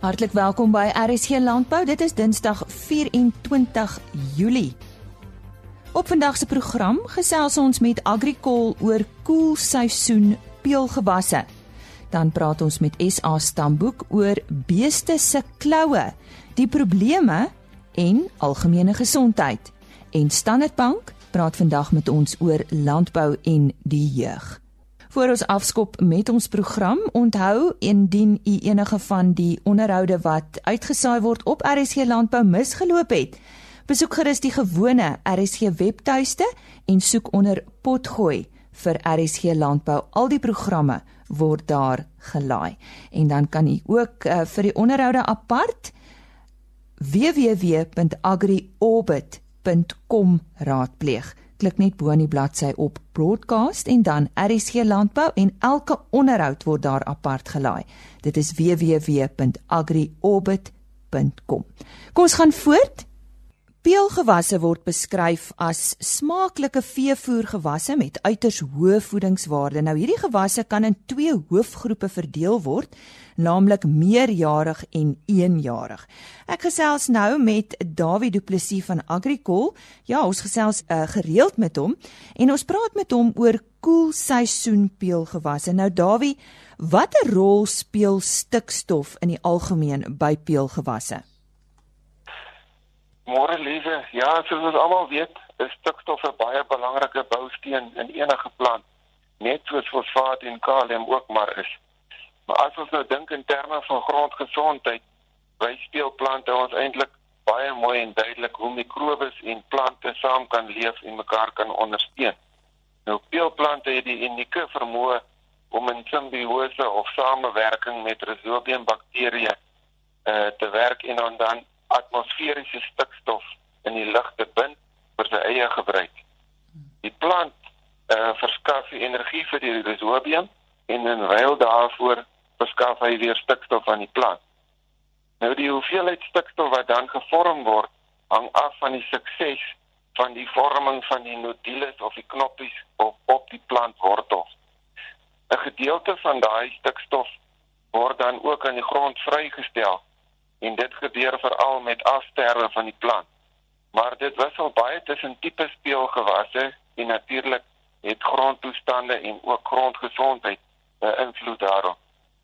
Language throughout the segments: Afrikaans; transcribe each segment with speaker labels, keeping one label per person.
Speaker 1: Hartlik welkom by RSG Landbou. Dit is Dinsdag 24 Julie. Op vandag se program gesels ons met Agricol oor koelseisoen peulgewasse. Dan praat ons met SA Stamboek oor beeste se kloue, die probleme en algemene gesondheid. En Standard Bank praat vandag met ons oor landbou en die jeug. Voor ons afskop met ons program, onthou indien u enige van die onderhoude wat uitgesaai word op RSG Landbou misgeloop het, besoek gerus die gewone RSG webtuiste en soek onder potgooi vir RSG Landbou. Al die programme word daar gelaai. En dan kan u ook uh, vir die onderhoude apart www.agriorbit.com raadpleeg klik net bo aan die bladsy op broadcast en dan RSG landbou en elke onderhoud word daar apart gelaai. Dit is www.agriorbit.com. Kom ons gaan voort. Peulgewasse word beskryf as smaaklike veevoergewasse met uiters hoë voedingswaarde. Nou hierdie gewasse kan in twee hoofgroepe verdeel word, naamlik meerjarig en eenjarig. Ek gesels nou met Dawie Du Plessis van Agricol. Ja, ons gesels uh, gereeld met hom en ons praat met hom oor koelseisoen peulgewasse. Nou Dawie, watter rol speel stikstof in die algemeen by peulgewasse?
Speaker 2: Môre lieve, ja, soos ons almal weet, is stikstof 'n baie belangrike bousteen in enige plant, net soos fosfaat en kalium ook maar is. Maar as ons nou dink in terme van grondgesondheid, wys speelplante ons eintlik baie mooi en duidelik hoe mikrobes en plante saam kan leef en mekaar kan ondersteun. Nou speelplante het die unieke vermoë om in simbiose of samewerking met rhizobium bakterieë uh, te werk en dan atmosferiese stikstof in die lug te bind vir sy eie gebruik. Die plant uh, verskaf energie vir die rhizobium en in ruil daarvoor verskaf hy weer stikstof aan die plant. Nou die hoeveelheid stikstof wat dan gevorm word, hang af van die sukses van die vorming van die nodules of die knoppies op op die plantwortel. 'n Gedeelte van daai stikstof word dan ook aan die grond vrygestel en dit gebeur veral met afsterwe van die plant. Maar dit wissel baie tussen tipe speelgewasse en natuurlik het grondtoestande en ook grondgesondheid 'n invloed daarop.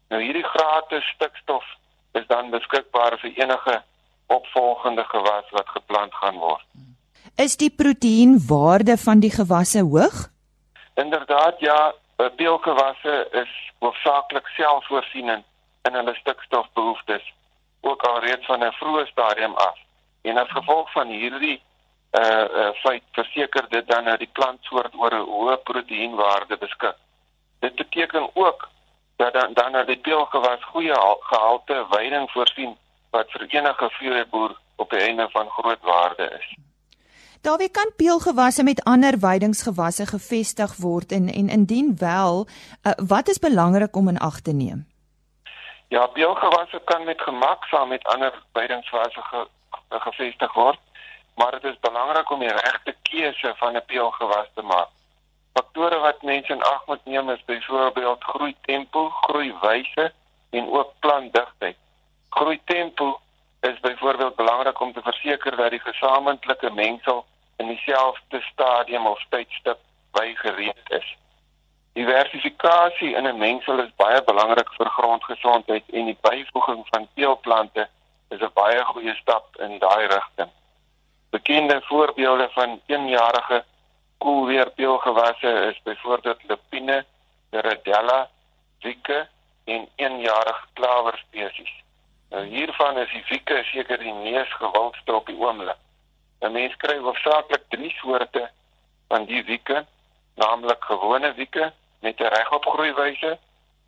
Speaker 2: Nou hierdie gratis stikstof is dan beskikbaar vir enige opvolgende gewas wat geplant gaan word.
Speaker 1: Is die proteïenwaarde van die gewasse hoog?
Speaker 2: Inderdaad ja, peulgewasse is hoofsaaklik selfvoorsienend in hulle stikstofbehoeftes ook al reeds van 'n vroeë stadium af. En as gevolg van hierdie uh uh feit verseker dit dan dat die plantsoort oor 'n hoë proteïenwaarde beskik. Dit beteken ook dat dan dan dat die peulgewas goeie gehalte veiding voorsien wat vir enige veeboer op die einde van groot waarde is.
Speaker 1: Daar wie kan peulgewasse met ander veidingsgewasse gevestig word en en indien wel, uh, wat is belangrik om in ag te neem?
Speaker 2: Ja, biogewasse kan met gemak saam met ander veidingsgewasse ge, gevestig word, maar dit is belangrik om die regte keuse van 'n biogewas te maak. Faktore wat mense in ag moet neem is byvoorbeeld groei tempo, groei wyse en ook plantdigtheid. Groei tempo is byvoorbeeld belangrik om te verseker dat die gesamentlike mengsel in dieselfde stadium of tydstip bygereed is. Diversifikasie in 'n mengsel is baie belangrik vir grondgesondheid en die byvoeging van teelplante is 'n baie goeie stap in daai rigting. Bekende voorbeelde van eenjarige koelweerpeelgewasse is byvoorbeeld lupine, Ridella, Wieke en eenjarige klawer spesies. Nou hiervan is die Wieke seker die mees gewildste op die oomblik. 'n Mens kry hoofsaaklik drie soorte van die Wieke, naamlik gewone Wieke met 'n regopgroeiwyse,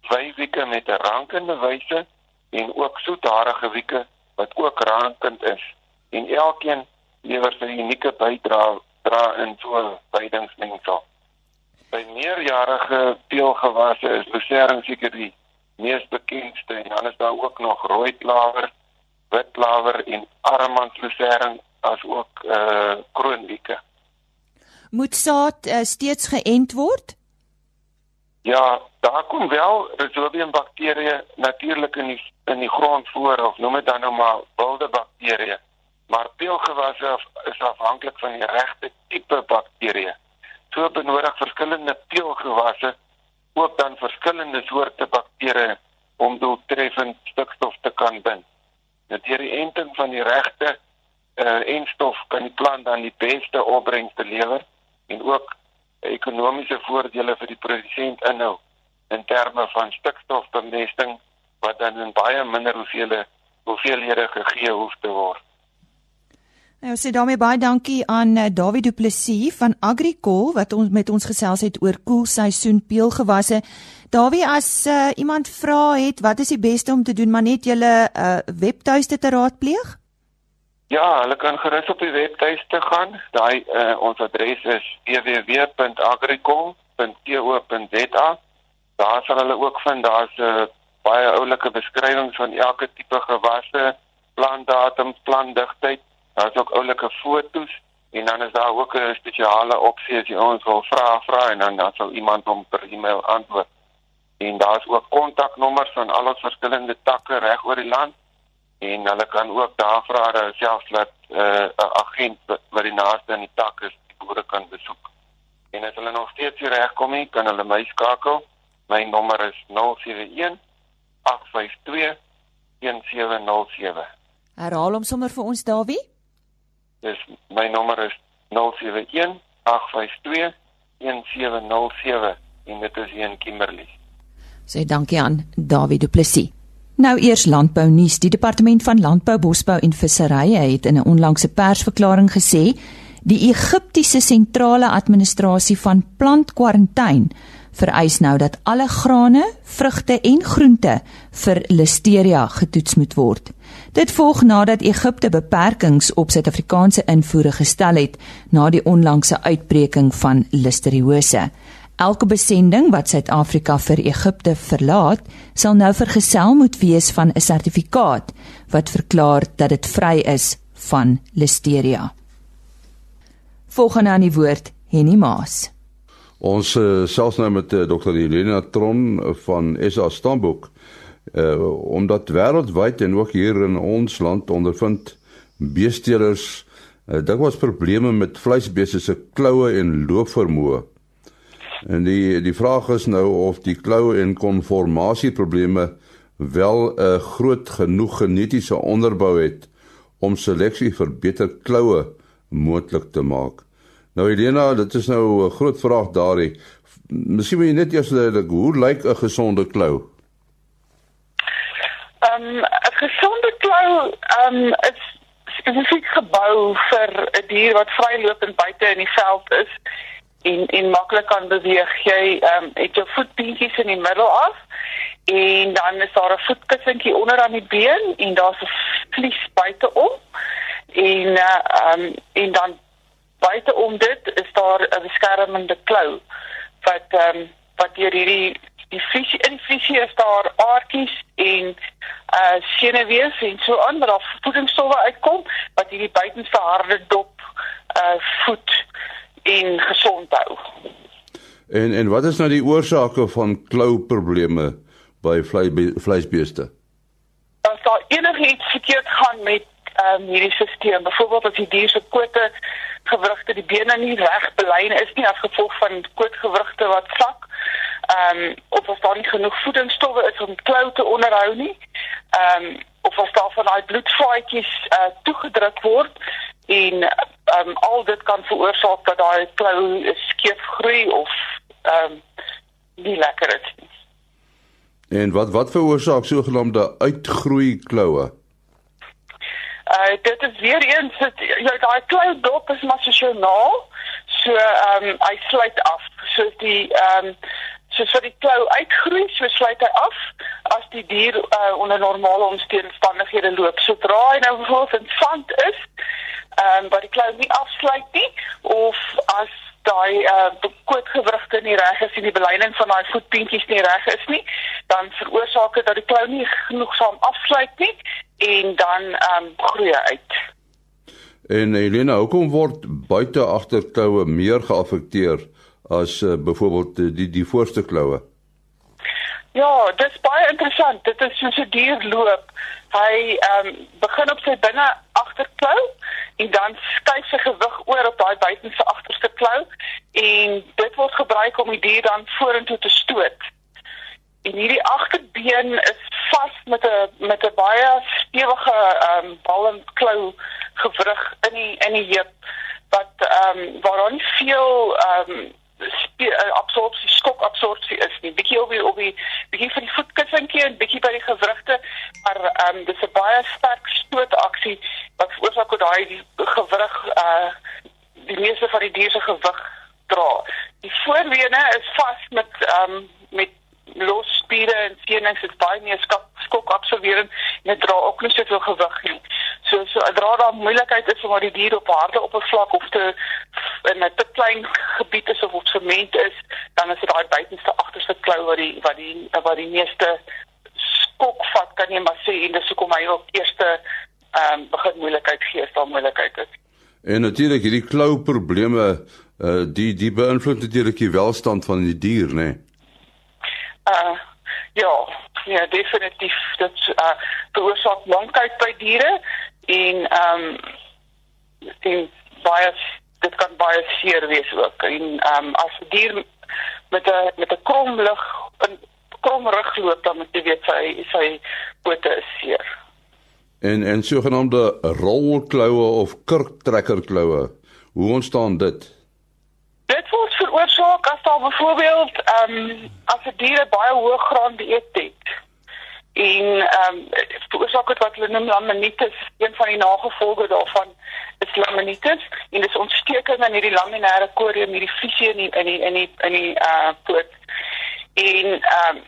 Speaker 2: wywieke met 'n rankende wyse en ook soetharige wieke wat ook rankend is. En elkeen lewer sy unieke bydrae dra in so 'n weidingsmengsel. By meerjarige teelgewasse is besering seker die mees bekendste en dan is daar ook nog rooi klawer, wit klawer en armandsbesering as ook eh uh, kroonwieke.
Speaker 1: Moet saad uh, steeds geënt word?
Speaker 2: Ja, daar kom wel Rhizobium bakterieë natuurlik in die in die grond voor of noem dit dan nou maar wilde bakterieë. Maar peulgewasse is afhanklik van die regte tipe bakterieë. So benodig verskillende peulgewasse ook dan verskillende soorte bakterieë om doeltreffend stikstof te kan bind. Net hierdie enting van die regte uh, enstof kan die plant dan die beste opbrengste lewer en ook ekonomiese voordele vir die produsent inhou in terme van stikstofbemesting wat dan in baie minder hoeveelhede hoeveelhede gegee hoef te word.
Speaker 1: Nou sê daarmee baie dankie aan uh, David Du Plessis van Agricol wat ons met ons gesels het oor koelseisoen peulgewasse. Dawie as uh, iemand vra het wat is die beste om te doen maar net julle uh, webtuiste te raadpleeg?
Speaker 2: Ja, hulle kan gerus op die webtuiste gaan. Daai uh, ons adres is www.agricol.co.za. Daar sal hulle ook vind daar's 'n uh, baie oulike beskrywings van elke tipe gewasse, plantdatum, plantdigtheid Daar's ook oulike foto's en dan is daar ook 'n spesiale opsie as jy ons wil vra vra en dan dan sal iemand hom per e-mail antwoord. En daar's ook kontaknommers van al ons verskillende takke reg oor die land en hulle kan ook daar vra dat selfs dat eh, 'n uh, agent wat die naaste in die tak is, die boere kan besoek. En as hulle nog steeds hier regkom nie, kan hulle my skakel. My nommer is 071 852 1707.
Speaker 1: Herhaal hom sommer vir ons Dawie.
Speaker 2: Dis my nommer is 071 852 1707 en dit is in Kimberley.
Speaker 1: Sê dankie aan David Du Plessis. Nou eers landbou nuus. Die departement van landbou, bosbou en visserye het in 'n onlangse persverklaring gesê die Egiptiese sentrale administrasie van plantkwarantyne vereis nou dat alle grane, vrugte en groente vir listeria getoets moet word. Dit volg nadat Egipte beperkings op Suid-Afrikaanse invoere gestel het na die onlangse uitbreking van listeriose. Elke besending wat Suid-Afrika vir Egipte verlaat, sal nou vergesel moet wees van 'n sertifikaat wat verklaar dat dit vry is van listeria. Volgende aan die woord Henny Maas.
Speaker 3: Ons uh, selfs nou met uh, eh, Dr. Helena Tron van SA Stamboek uh omdat wêreldwyd en ook hier in ons land ondervind beesteelers uh, dikwels probleme met vleisbeeste se kloue en loopvermoë. En die die vraag is nou of die kloue en konformasie probleme wel 'n groot genoeg genetiese onderbou het om seleksie vir beter kloue moontlik te maak. Nou Elena, dit is nou 'n groot vraag daarin. Miskien moet jy net eers duidelik hoe lyk 'n gesonde klou?
Speaker 4: Ehm um, 'n gesonde klou ehm um, is spesifiek gebou vir 'n dier wat vrylopend buite in die veld is en en maklik kan beweeg. Jy ehm um, het jou voetpientjies in die middel af en dan is daar 'n voetkussentjie onder aan die been en daar's 'n vlies buiteom en uh, ehm um, en dan buiteom dit is daar 'n beskermende klou wat ehm um, wat deur hierdie die visie in die visie is daar aardkies en uh senuwees en so aan wat daar voedingsstowwe uitkom wat hierdie buitenste harde dop uh voed en gesond hou.
Speaker 3: En en wat is nou die oorsake van klou probleme by vleisbeeste?
Speaker 4: As daar enigiets verkeerd gaan met ehm um, hierdie stelsel, byvoorbeeld as die dier se kote gewrigte die bene nie reg belyn is nie as gevolg van kootgewrigte wat sak. Ehm um, of as daar nie genoeg voedingsstowwe is om klou te onderhou nie. Ehm um, of as daar van daai bloedvaatjies uh, toegedruk word en um, al dit kan veroorsaak dat daai klou skeef groei of ehm um, nie lekker is nie.
Speaker 3: En wat wat veroorsaak sogenaamde uitgroei kloue?
Speaker 4: Uh dit is weer eens dit ja daai klou dop is maar sosiaal. So ehm um, hy sluit af. So die ehm um, soos vir die klou uitgroei, so sluit hy af as die dier uh, onder normale omstandighede loop. Sodra hy nou bijvoorbeeld in sand is, ehm um, waar die klou nie afsluit nie of as daai uh kootgewrigte nie reg is en die belyning van daai voetpientjies nie reg is nie, dan veroorsaak dit dat die klou nie genoegsaam afsluit nie en dan ehm um, groei uit.
Speaker 3: En Helena, hoekom word buite agterkloue meer geaffekteer as uh, byvoorbeeld die die voorste kloue?
Speaker 4: Ja, dit is baie interessant. Dit is soos 'n dier loop. Hy ehm um, begin op sy binne agterklou en dan skuif sy gewig oor op daai buitenste agterste klou en dit word gebruik om die dier dan vorentoe te stoot. En hierdie agterbeen is vas met 'n met 'n baie stewige ehm um, bal en klou gewrig in die in die heup wat ehm um, waaraan veel ehm um, absorpsie skok absorpsie is nie. Bietjie op die op die bietjie vir die voetkussentjie en bietjie by die gewrigte maar ehm um, dis 'n baie sterk stootaksie wat veroorsaak dat daai gewrig uh die meeste van die dier se gewig dra. Die voorbene is vas met ehm um, met los spiere en senings is baie meer skok absorberend en dra ook nie soveel gewig nie so so dra daar moeilikheid is om die dier op harde oppervlak of te in 'n te klein gebied is of op sement is, dan is dit daai buitenste agterste klou wat die wat die wat die meeste skok vat kan jy maar sê en dis hoekom hy ook eerste ehm um, begin moeilikheid gee as daar moeilikheid is.
Speaker 3: En natuurlik hierdie klou probleme uh die die beïnvloed natuurlik die welstand van die dier, né? Nee?
Speaker 4: Uh ja, ja definitief dit uh veroorsaak lankheid by diere en ehm um, en baie dit kan baie seer wees ook en ehm um, as 'n dier met 'n met 'n krom lig 'n krom rug loop dan moet jy weet sy sy pote is seer.
Speaker 3: En en sogenaamde rolkloue of kurktrekkerkloue. Hoe ontstaan dit?
Speaker 4: Dit word veroorsaak as daar byvoorbeeld ehm um, as 'n dier baie hoë graan dieet het. En ehm um, veroorsaak dit wat hulle noem laminitis, een van die nagevolge daarvan is laminitis en dis ontsteking in hierdie laminêre korium hierdie fisie in die, in die in die in die uh poot. En ehm um,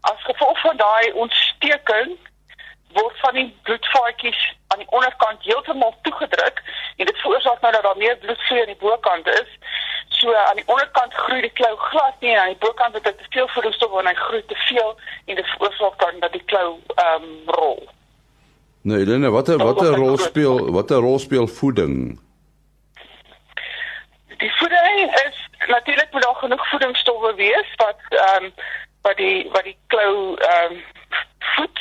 Speaker 4: as gevolg van daai ontsteking word van die bloedvaatjies aan die onderkant heeltemal toegedruk en dit veroorsaak nou dat daar meer bloedvloei aan die bokant is. So aan die onderkant groei die klou glad nie en aan die bokant het dit te veel vloeistof en hy groei te veel en dit veroorsaak dan dat die klou ehm um, rol.
Speaker 3: Nee, Helene, watter watter rol speel watter rol speel voeding?
Speaker 4: Die voeding is natuurlik moet daar genoeg voedingsstowwe wees wat ehm um, wat die wat die klou ehm um, voed.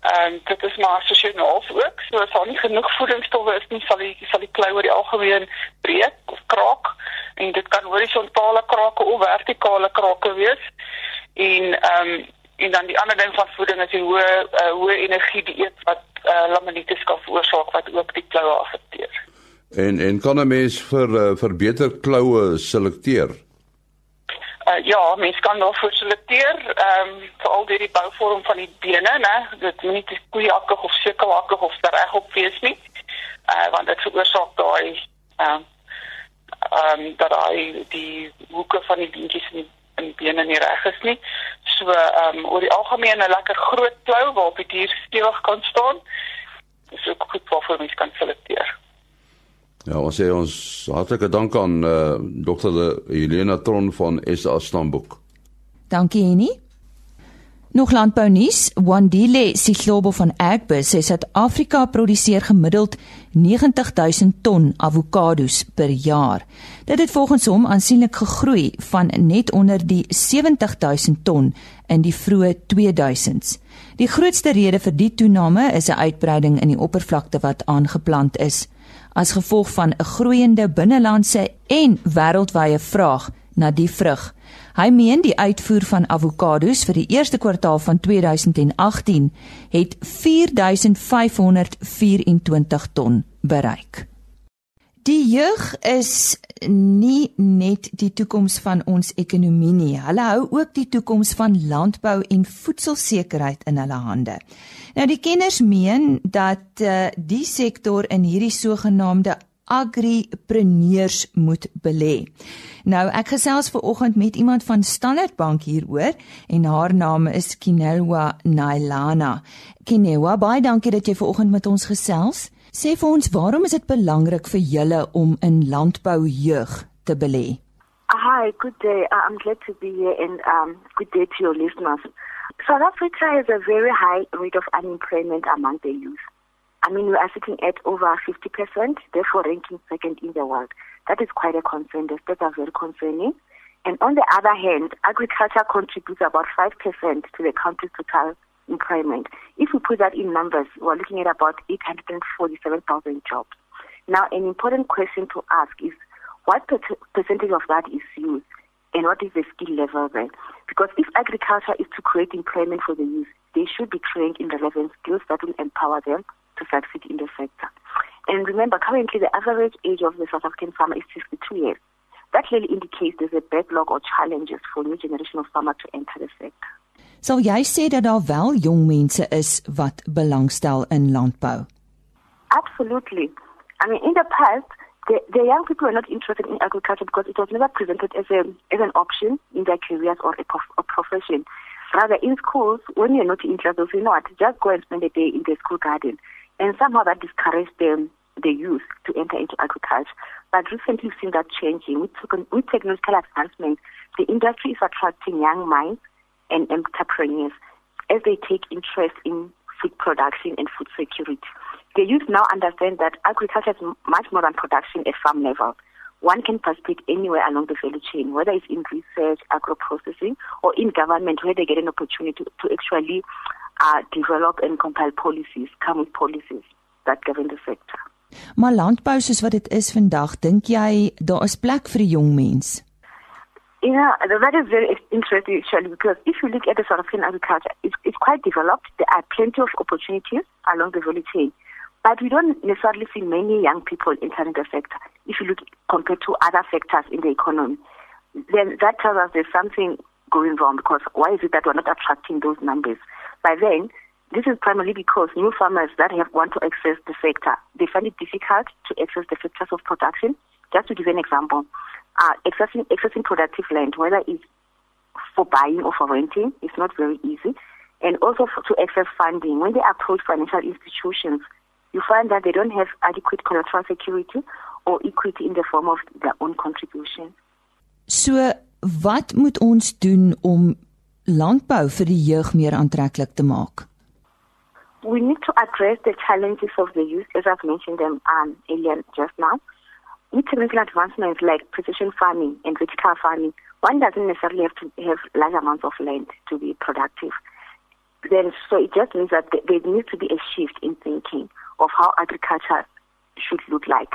Speaker 4: Ehm um, dit is maar sosiaal ook. So as daar nie genoeg voedingsstowwe is nie, sal die sal die klou oor die algemeen breek of kraak en dit kan horisontale krake of vertikale krake wees. En ehm um, en dan die ander ding van voeding is die hoë uh, hoë energie dieet wat uh, laminitis kan veroorsaak wat ook die kloue affekteer.
Speaker 3: En en kan 'n mens vir uh, vir beter kloue selekteer?
Speaker 4: Uh, ja, mens kan nog vir selekteer, ehm um, veral deur die bouvorm van die bene, né? Dit moet nie te koeiakkig of sekelhakkig of regop wees nie. Uh want dit veroorsaak daai ehm um, ehm um, dat hy die hoeke van die beentjies in die, in die bene nie reg is nie. So ehm um, oor die algemeen 'n lekker groot klou waarop die dier stewig kan staan. Dis ook goed waarvoor mens kan selekteer.
Speaker 3: Ja, ons sê ons hartlike dank aan eh uh, Dr. Helena Tron van SA Stamboek.
Speaker 1: Dankie Annie. Nog landbou nuus, Wandile Sihlobo van Agbus sê Suid-Afrika produseer gemiddeld 90000 ton avokados per jaar. Dit het volgens hom aansienlik gegroei van net onder die 70000 ton in die vroeë 2000s. Die grootste rede vir die toename is 'n uitbreiding in die oppervlakte wat aangeplant is as gevolg van 'n groeiende binnelandse en wêreldwye vraag na die vrug. Hy meen die uitvoer van avokados vir die eerste kwartaal van 2018 het 4524 ton bereik. Die jeug is nie net die toekoms van ons ekonomie nie. Hulle hou ook die toekoms van landbou en voedselsekerheid in hulle hande. Nou die kenners meen dat uh, die sektor in hierdie sogenaamde agripreneurs moet belê. Nou ek gesels ver oggend met iemand van Standard Bank hieroor en haar naam is Kinelwa Nailana. Kinelwa, baie dankie dat jy ver oggend met ons gesels. Sê vir ons, waarom is dit belangrik vir julle om in landbou jeug te belê?
Speaker 5: Hi, good day. Uh, I'm glad to be here and um good day to your listeners. South Africa has a very high rate of unemployment among the youth. I mean, we are sitting at over 50%, therefore ranking second in the world. That is quite a concern. The stats are very concerning. And on the other hand, agriculture contributes about 5% to the country's total employment. If we put that in numbers, we're looking at about 847,000 jobs. Now, an important question to ask is what percentage of that is youth and what is the skill level there? Because if agriculture is to create employment for the youth, they should be trained in the relevant skills that will empower them to succeed in the sector. And remember, currently the average age of the South African farmer is 62 years. That clearly indicates there's a backlog or challenges for new generation of farmers to enter the sector.
Speaker 1: Sal jy sê dat daar wel jong mense is wat belangstel in landbou?
Speaker 5: Absolutely. I mean in the past the, the young people were not interested in agriculture because it was never presented as a as an option in their careers or a, prof, a profession. Rather in schools when you're not interested you know what just go and spend a day in the school garden and somehow that discouraged them the youth to enter into agriculture. But recently we've seen that changing. With, with technological advancement, the industry is attracting young minds and entrepreneurs as they take interest in food production and food security. The youth now understand that agriculture is much more than production at farm level. One can participate anywhere along the value chain, whether it's in research, agro processing, or in government, where they get an opportunity to, to actually uh, develop and compile policies, come with policies that govern the sector.
Speaker 1: Maar landbou soos wat dit is vandag, dink jy daar is plek vir 'n jong mens?
Speaker 5: Yeah, that is very interesting actually because if you look at the South African agriculture, it's, it's quite developed. There are plenty of opportunities along the value chain. But we don't necessarily see many young people entering the sector if you look compared to other sectors in the economy. Then that tells us there's something going wrong because why is it that we're not attracting those numbers? By then, this is primarily because new farmers that have want to access the sector, they find it difficult to access the sectors of production. Just to give an example, uh, accessing, accessing productive land, whether it's for buying or for renting, is not very easy. And also for, to access funding. When they approach financial institutions, you find that they don't have adequate collateral security or equity in the form of their own contribution.
Speaker 1: So, wat moet ons doen om landbou vir die jeug meer aantreklik te maak?
Speaker 5: We need to address the challenges of the youth as I've mentioned them um, earlier just now. With technical advancements like precision farming and vertical farming, one doesn't necessarily have to have large amounts of land to be productive. Then, so it just means that there needs to be a shift in thinking of how agriculture should look like.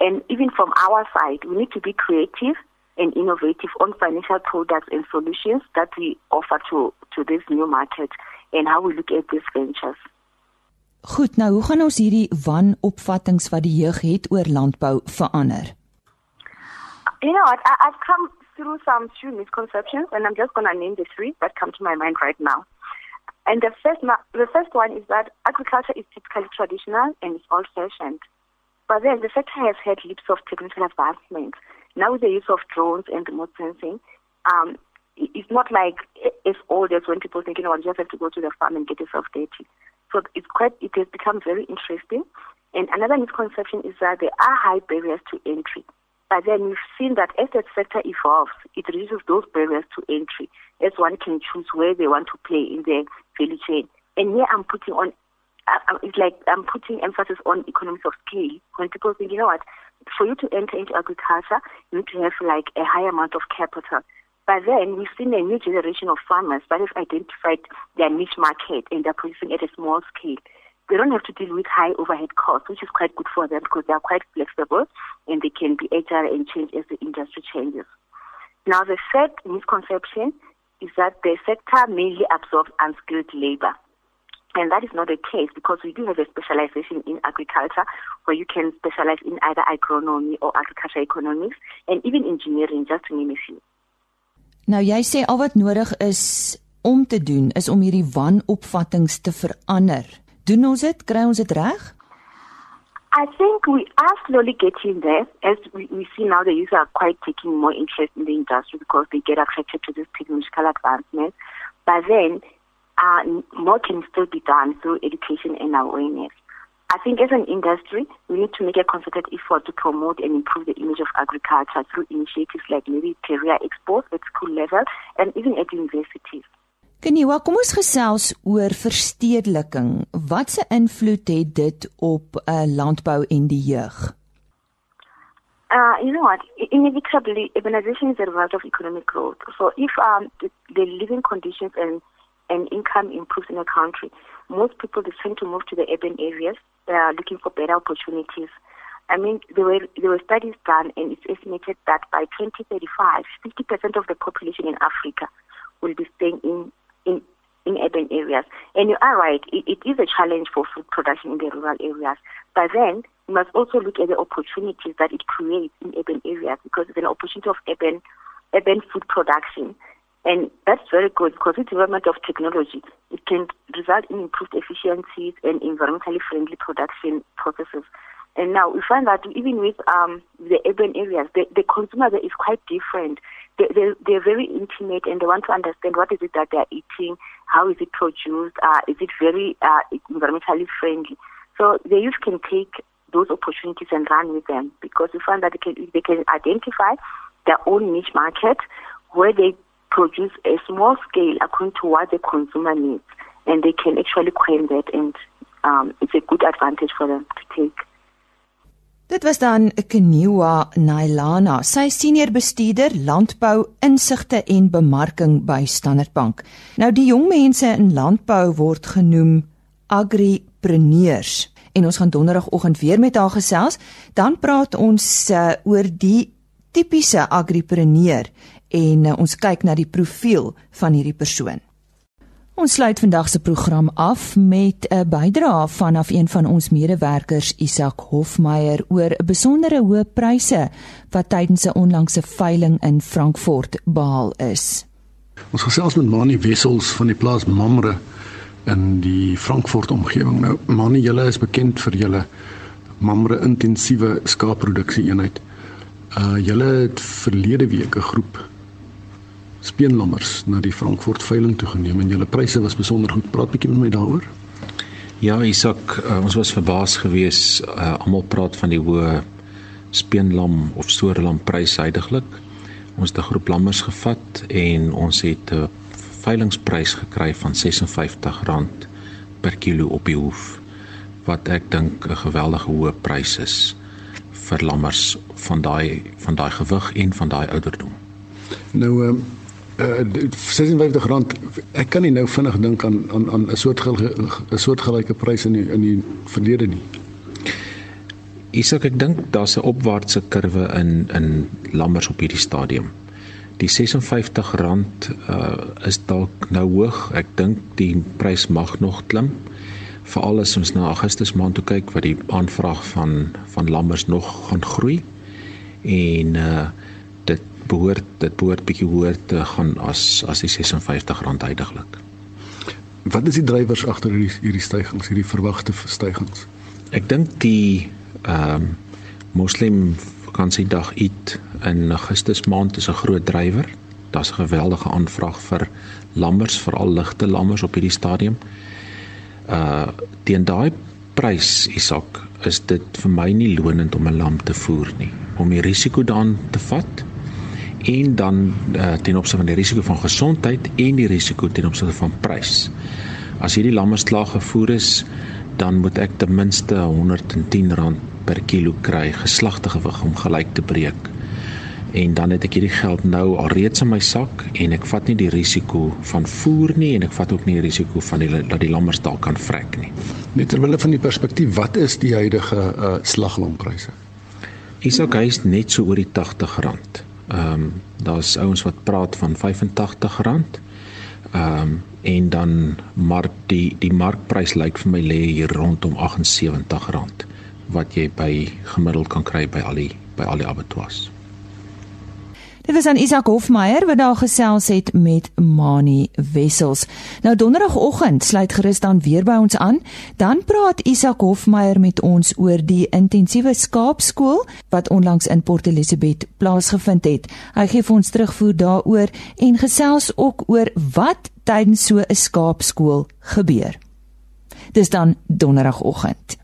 Speaker 5: And even from our side, we need to be creative and innovative on financial products and solutions that we offer to, to this new market and how we look at these ventures.
Speaker 1: Goed, nou hoe gaan ons hierdie wanopvattinge wat die jeug het oor landbou verander?
Speaker 5: You know, I, I've come through some few misconceptions and I'm just going to name the three that come to my mind right now. And the first the first one is that agriculture is typically traditional and it's old-fashioned. But then the sector has had leaps of technical advancement. Now with the use of drones and remote sensing, um, it's not like as old as when people think, you know, you just have to go to the farm and get yourself dirty. So it's quite, it has become very interesting. And another misconception is that there are high barriers to entry. But then we've seen that as that sector evolves, it reduces those barriers to entry as one can choose where they want to play in the value chain. And here I'm putting on, uh, it's like I'm putting emphasis on economies of scale. When people think, you know what, for you to enter into agriculture, you need to have like a high amount of capital. By then, we've seen a new generation of farmers that have identified their niche market and they're producing at a small scale. They don't have to deal with high overhead costs, which is quite good for them because they are quite flexible and they can be agile and change as the industry changes. Now, the third misconception is that the sector mainly absorbs unskilled labor. And that is not the case because we do have a specialization in agriculture where you can specialize in either agronomy or agriculture economics and even engineering, just to name a few.
Speaker 1: Nou jy sê al wat nodig is om te doen is om hierdie wanopvattinge te verander. Doen ons dit? Kry ons dit reg?
Speaker 5: I think we are slowly getting there as we, we see now the youth are quite taking more interest in the industry because they get attracted to this technological advancement. But then, uh, more can still be done through education and awareness. I think as an industry, we need to make a concerted effort to promote and improve the image of agriculture through initiatives like maybe career expos at school level and even at universities.
Speaker 1: Keniwa, kom ons gesels oor verstedeliking. Watse invloed het dit op uh, landbou en die jeug?
Speaker 5: Uh, you know what? Inevitably, urbanization is a result of economic growth. So if um, the, the living conditions and, and income improves in a country, most people tend to move to the urban areas They are looking for better opportunities. I mean, there were, there were studies done, and it's estimated that by 2035, 50% of the population in Africa will be staying in, in, in urban areas. And you are right, it, it is a challenge for food production in the rural areas. But then we must also look at the opportunities that it creates in urban areas because it's an opportunity of urban, urban food production. And that's very good because with development of technology, it can result in improved efficiencies and environmentally friendly production processes. And now we find that even with um, the urban areas, the, the consumer is quite different. They, they, they're very intimate and they want to understand what is it that they're eating, how is it produced, uh, is it very uh, environmentally friendly. So the youth can take those opportunities and run with them because we find that they can, they can identify their own niche market where they produce a small scale according to what the consumer needs and they can actually claim that and um, it's a good advantage for them to take.
Speaker 1: Dit was dan Keniwa Nailana, sy senior bestuurder landbou, insigte en bemarking by Standard Bank. Nou die jong mense in landbou word genoem agripreneurs en ons gaan donderdagoggend weer met haar gesels, dan praat ons uh, oor die tipiese agripreneur en uh, ons kyk na die profiel van hierdie persoon. Ons sluit vandag se program af met 'n bydrae vanaf een van ons medewerkers Isak Hofmeyer oor 'n besondere hoë pryse wat tydens 'n onlangse veiling in Frankfurt behaal is.
Speaker 6: Ons gesels met Mani Wessels van die plaas Mamre in die Frankfurt omgewing. Nou Mani, julle is bekend vir julle Mamre intensiewe skaapproduksie eenheid. Uh julle het verlede week 'n groep speenlammers na die Frankfurt veiling toe geneem en julle pryse was besonder goed. Praat bietjie met my daaroor.
Speaker 7: Ja, Isak, uh, ons was verbaas geweest. Uh, Almal praat van die hoë speenlam of soorlam pryse heidaglik. Ons het 'n groep lammers gevat en ons het 'n veilingprys gekry van R56 per kilo op die hoef wat ek dink 'n geweldige hoë prys is vir lammers van daai van daai gewig en van daai ouderdom.
Speaker 6: Nou um uh 56 rand ek kan nie nou vinnig dink aan aan aan 'n soort 'n soortgelyke prys in die, in die verlede nie.
Speaker 7: Isak ek dink daar's 'n opwaartse kurwe in in lammers op hierdie stadium. Die 56 rand uh is dalk nou hoog. Ek dink die prys mag nog klim. Veral as ons na Augustus maand toe kyk wat die aanvraag van van lammers nog gaan groei. En uh behoort dit behoort bietjie hoër te gaan as as die R56 heidaglik.
Speaker 6: Wat is die drywers agter hierdie hierdie stygings, hierdie verwagte stygings?
Speaker 7: Ek dink die ehm um, Moslem vakansiedag Eid in Augustus maand is 'n groot drywer. Daar's 'n geweldige aanvraag vir lammers, veral ligte lammers op hierdie stadium. Uh teen daai prys Isak, is dit vir my nie lonend om 'n lam te voer nie. Om die risiko dan te vat en dan uh, ten opsigte van die risiko van gesondheid en die risiko ten opsigte van prys. As hierdie lamme slaag gevoer is, dan moet ek ten minste R110 per kilo kry geslagte gewig om gelyk te breek. En dan het ek hierdie geld nou alreeds in my sak en ek vat nie die risiko van voer nie en ek vat ook nie die risiko van die dat die lammers dalk kan vrek nie.
Speaker 6: Net terwyl van die perspektief, wat is die huidige uh, slaglampryse?
Speaker 7: Isak hy is net so oor die R80. Ehm um, daar's ouens wat praat van R85. Ehm um, en dan maar die die markprys lyk vir my lê hier rondom R78 wat jy by gemiddeld kan kry by al die by al die abattoirs.
Speaker 1: Dit was aan Isak Hofmeyer wat daar gesels het met Mani Wessels. Nou donderdagoggend sluit gerus dan weer by ons aan. Dan praat Isak Hofmeyer met ons oor die intensiewe skaapskool wat onlangs in Port Elizabeth plaasgevind het. Hy gee vir ons terugvoer daaroor en gesels ook oor wat tydens so 'n skaapskool gebeur. Dis dan donderdagoggend.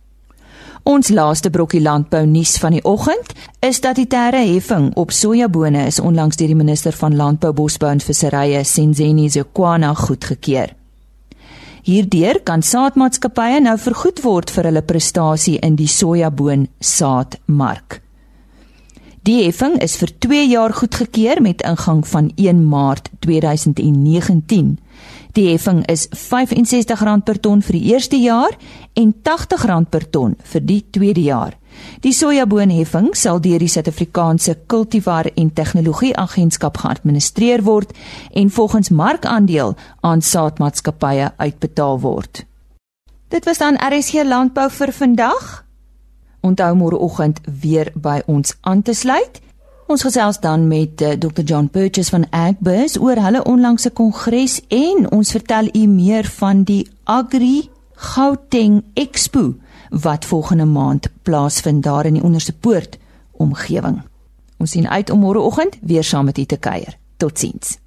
Speaker 1: Ons laaste brokkie landbou nuus van die oggend is dat die terre heffing op sojabone is onlangs deur die minister van Landbou, Bosbou en Visserye, Senzeni Zokwana, goedgekeur. Hierdeur kan saadmaatskappye nou vergoed word vir hulle prestasie in die sojaboon saadmark. Die heffing is vir 2 jaar goedgekeur met ingang van 1 Maart 2019. Die heffing is R65 per ton vir die eerste jaar en R80 per ton vir die tweede jaar. Die sojaboonheffing sal deur die Suid-Afrikaanse Kultivar en Tegnologie Agentskap geadministreer word en volgens markandeel aan saadmaatskappye uitbetaal word. Dit was dan RSG Landbou vir vandag. Onthou môreoggend weer by ons aan te sluit. Ons gesels dan met uh, eh, Dr John Purchase van Agbus oor hulle onlangse kongres en ons vertel u meer van die Agri Gauteng Expo wat volgende maand plaasvind daar in die onderste poort omgewing. Ons sien uit om môreoggend weer saam met u te kuier. Totsiens.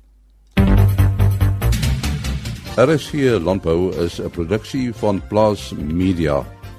Speaker 3: RSG Landbou is 'n produksie van Plaas Media.